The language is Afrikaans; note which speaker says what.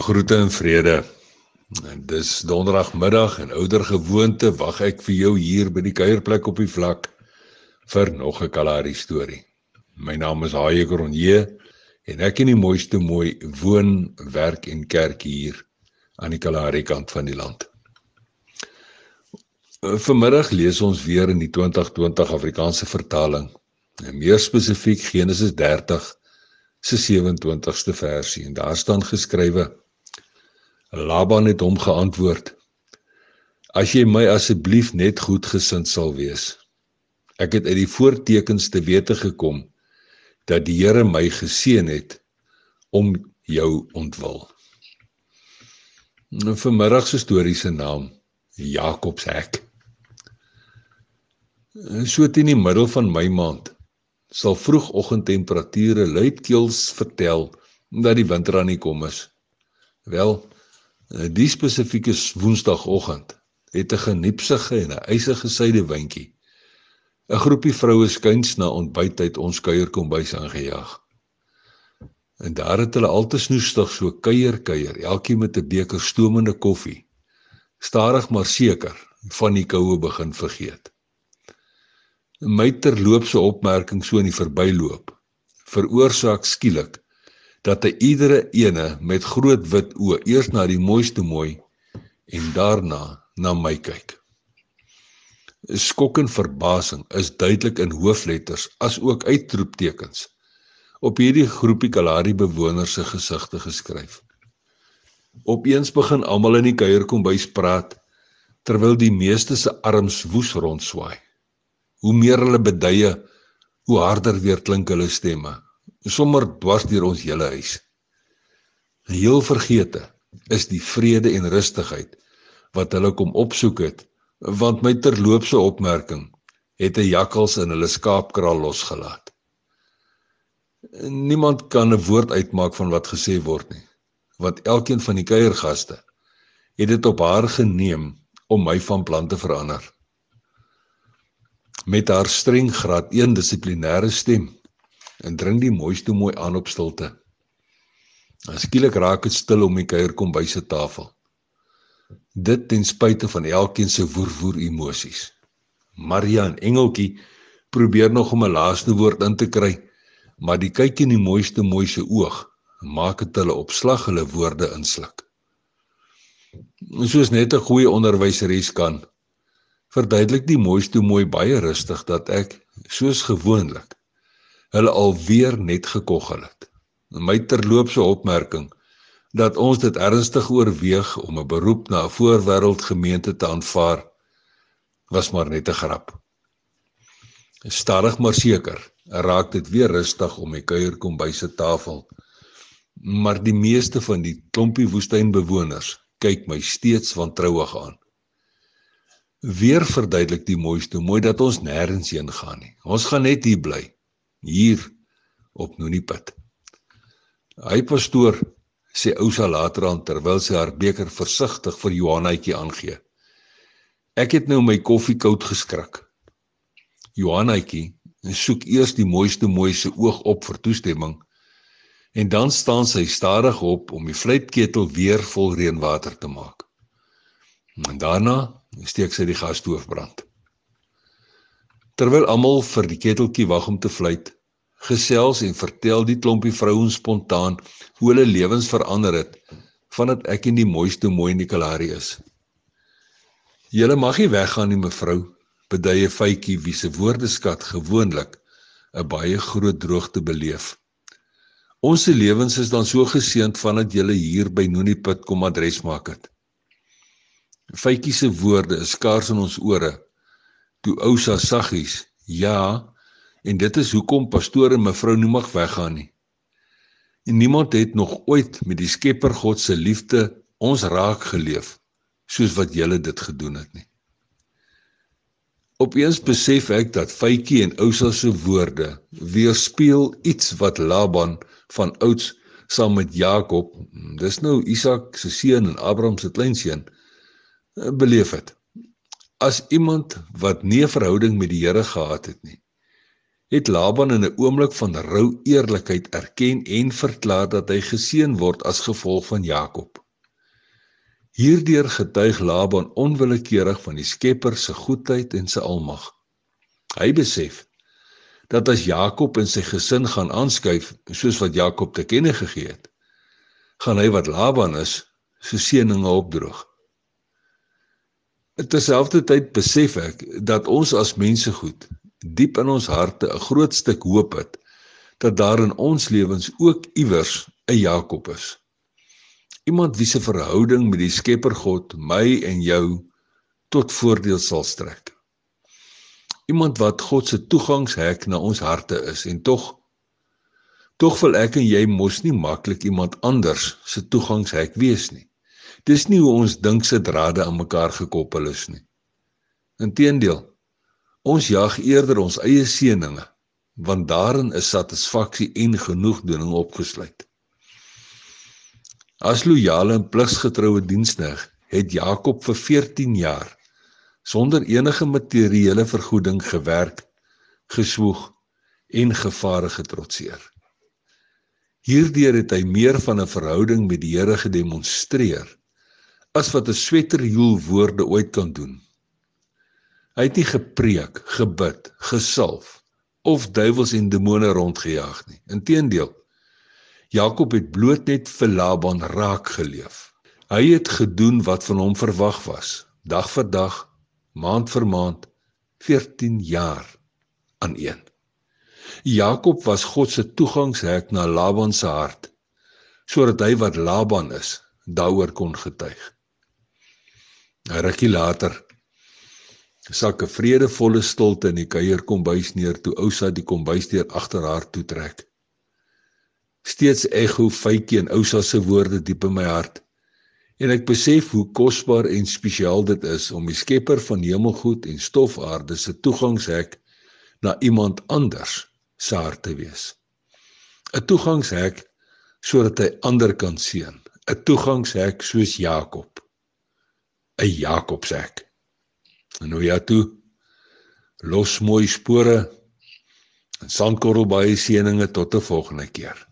Speaker 1: Groete en vrede. Dis donderdagmiddag en ouer gewoonte wag ek vir jou hier by die kuierplek op die vlak vir nog 'n Kalahari storie. My naam is Haie Kronje en ek in die mooiste mooi woon, werk en kerk hier aan die Kalahari kant van die land. Vanmiddag lees ons weer in die 2020 Afrikaanse vertaling, en meer spesifiek Genesis 30 se 27ste versie en daar staan geskrywe Laban het hom geantwoord As jy my asseblief net goed gesind sal wees ek het uit die voortekens te wete gekom dat die Here my geseën het om jou ontwil Nou vanmiddag se storie se naam Jakob se hek So teen die middel van my maand sal vroegoggendtemperature luidkeels vertel dat die winter aan die kom is. Wel, die spesifieke woensdagoggend het 'n geniepsige en 'n eisige suidewyntjie 'n groepie vroue skuins na ontbyt uit ons kuierkombuis aangejaag. En daar het hulle al te snoestig so kuier kuier, elkeen met 'n beker stoomende koffie. Stadig maar seker van die koue begin vergeet my terloopse opmerking so in die verbyloop veroorsaak skielik dat hy iedere ene met groot wit oë eers na die mooiste mooi en daarna na my kyk. Skok en verbasing is duidelik in hoofletters as ook uitroeptekens op hierdie groepie Kalahari bewoners se gesigte geskryf. Opeens begin almal in die kuier kom bys praat terwyl die meeste se arms woes rondswaai. Hoe meer hulle beduie, hoe harder weer klink hulle stemme, sommer dwars deur ons hele huis. Heel vergete is die vrede en rustigheid wat hulle kom opsoek het, want my terloopse opmerking het 'n jakkals in hulle skaapkraal losgelaat. Niemand kan 'n woord uitmaak van wat gesê word nie, want elkeen van die kuiergaste het dit op haar geneem om my van plan te verander met haar streng graad 1 dissiplinêre stem en dring die mooiste mooi aan op stilte. Skielik raak dit stil om die kuier kom by se tafel. Dit ten spyte van elkeen se woerwoer emosies. Maria en Engeltjie probeer nog om 'n laaste woord in te kry, maar die kyk in die mooiste mooi se oog maak dit hulle opslag hulle woorde insluk. Soos net 'n goeie onderwyseres kan, verduidelik die mooiste mooi baie rustig dat ek soos gewoonlik hulle alweer net gekoggel het. My terloopse opmerking dat ons dit ernstig oorweeg om 'n beroep na 'n voorwêreld gemeente te aanvaar was maar net 'n grap. Stadig maar seker raak dit weer rustig om die kuier kom by se tafel. Maar die meeste van die klompie woestynbewoners kyk my steeds wantrouig aan. Weer verduidelik die mooiste mooi dat ons nêrens heen gaan nie. Ons gaan net hier bly. Hier op Nonipit. Hy pastoor sê Ousa later aan terwyl sy haar beker versigtig vir Johannetjie aangee. Ek het nou my koffie koud geskrik. Johannetjie soek eers die mooiste mooi se oog op vir toestemming en dan staan sy stadig op om die vletketel weer vol reënwater te maak. En daarna steek sy die gasstoof brand. Terwyl almal vir die keteltjie wag om te fluit, gesels en vertel die klompie vrouens spontaan hoe hulle lewens verander het vandat ek in die mooiste mooi Nikolari is. Julle mag nie weggaan nie mevrou, beduie Faitjie wie se woordeskat gewoonlik 'n baie groot droogte beleef. Ons se lewens is dan so geseënd vandat julle hier by Nonipit kom adres maak het. Faitjie se woorde is skaars in ons ore. Toe Ousa saggies, ja, en dit is hoekom pastoor en mevrou nie mag weggaan nie. En niemand het nog ooit met die Skepper God se liefde ons raak geleef soos wat julle dit gedoen het nie. Opeens besef ek dat Faitjie en Ousa se woorde weerspieël iets wat Laban van ouds saam met Jakob, dis nou Isak se seun en Abraham se kleinseun, beleef het. As iemand wat nie 'n verhouding met die Here gehad het nie, het Laban in 'n oomblik van rou eerlikheid erken en verklaar dat hy geseën word as gevolg van Jakob. Hierdeur getuig Laban onwillekeurig van die Skepper se goedheid en sy almag. Hy besef dat as Jakob en sy gesin gaan aanskuif soos wat Jakob te kenne gegee het, gaan hy wat Laban is, se seëninge opdroog. Terselfdertyd besef ek dat ons as mense goed diep in ons harte 'n groot stuk hoop het dat daar in ons lewens ook iewers 'n Jakob is. Iemand wie se verhouding met die Skepper God my en jou tot voordeel sal strek. Iemand wat God se toegangshek na ons harte is en tog tog wil ek en jy mos nie maklik iemand anders se toegangshek wees nie. Dis nie hoe ons dink se drade aan mekaar gekoppel is nie. Inteendeel, Ons jag eerder ons eie seëninge, want daarin is satisfaksie en genoegdoening opgesluit. As loyale en pligsgetroue diensknegt het Jakob vir 14 jaar sonder enige materiële vergoeding gewerk, geswoeg en gevare getrotseer. Hierdeur het hy meer van 'n verhouding met die Here gedemonstreer as wat 'n sweterjoel woorde ooit kan doen. Hy het nie gepreek, gebid, gesalf of duiwels en demone rondgejaag nie. Inteendeel, Jakob het bloot net vir Laban raak geleef. Hy het gedoen wat van hom verwag was, dag vir dag, maand vir maand, 14 jaar aan een. Jakob was God se toegangshek na Laban se hart, sodat hy wat Laban is, daaroor kon getuig. 'n Rukkie later sak 'n vredevolle stilte in die kuier kombuis neer toe Ousa die kombuisdeur agter haar toe trek. Steeds ekho fytjie en Ousa se woorde diep in my hart. En ek besef hoe kosbaar en spesiaal dit is om die Skepper van hemelgoed en stofaarde se toegangshek na iemand anders se hart te wees. 'n Toegangshek sodat hy ander kan seën, 'n toegangshek soos Jakob. 'n Jakobshek. En nou ja toe. Los mooi spore. En sandkorrel baie seëninge tot 'n volgende keer.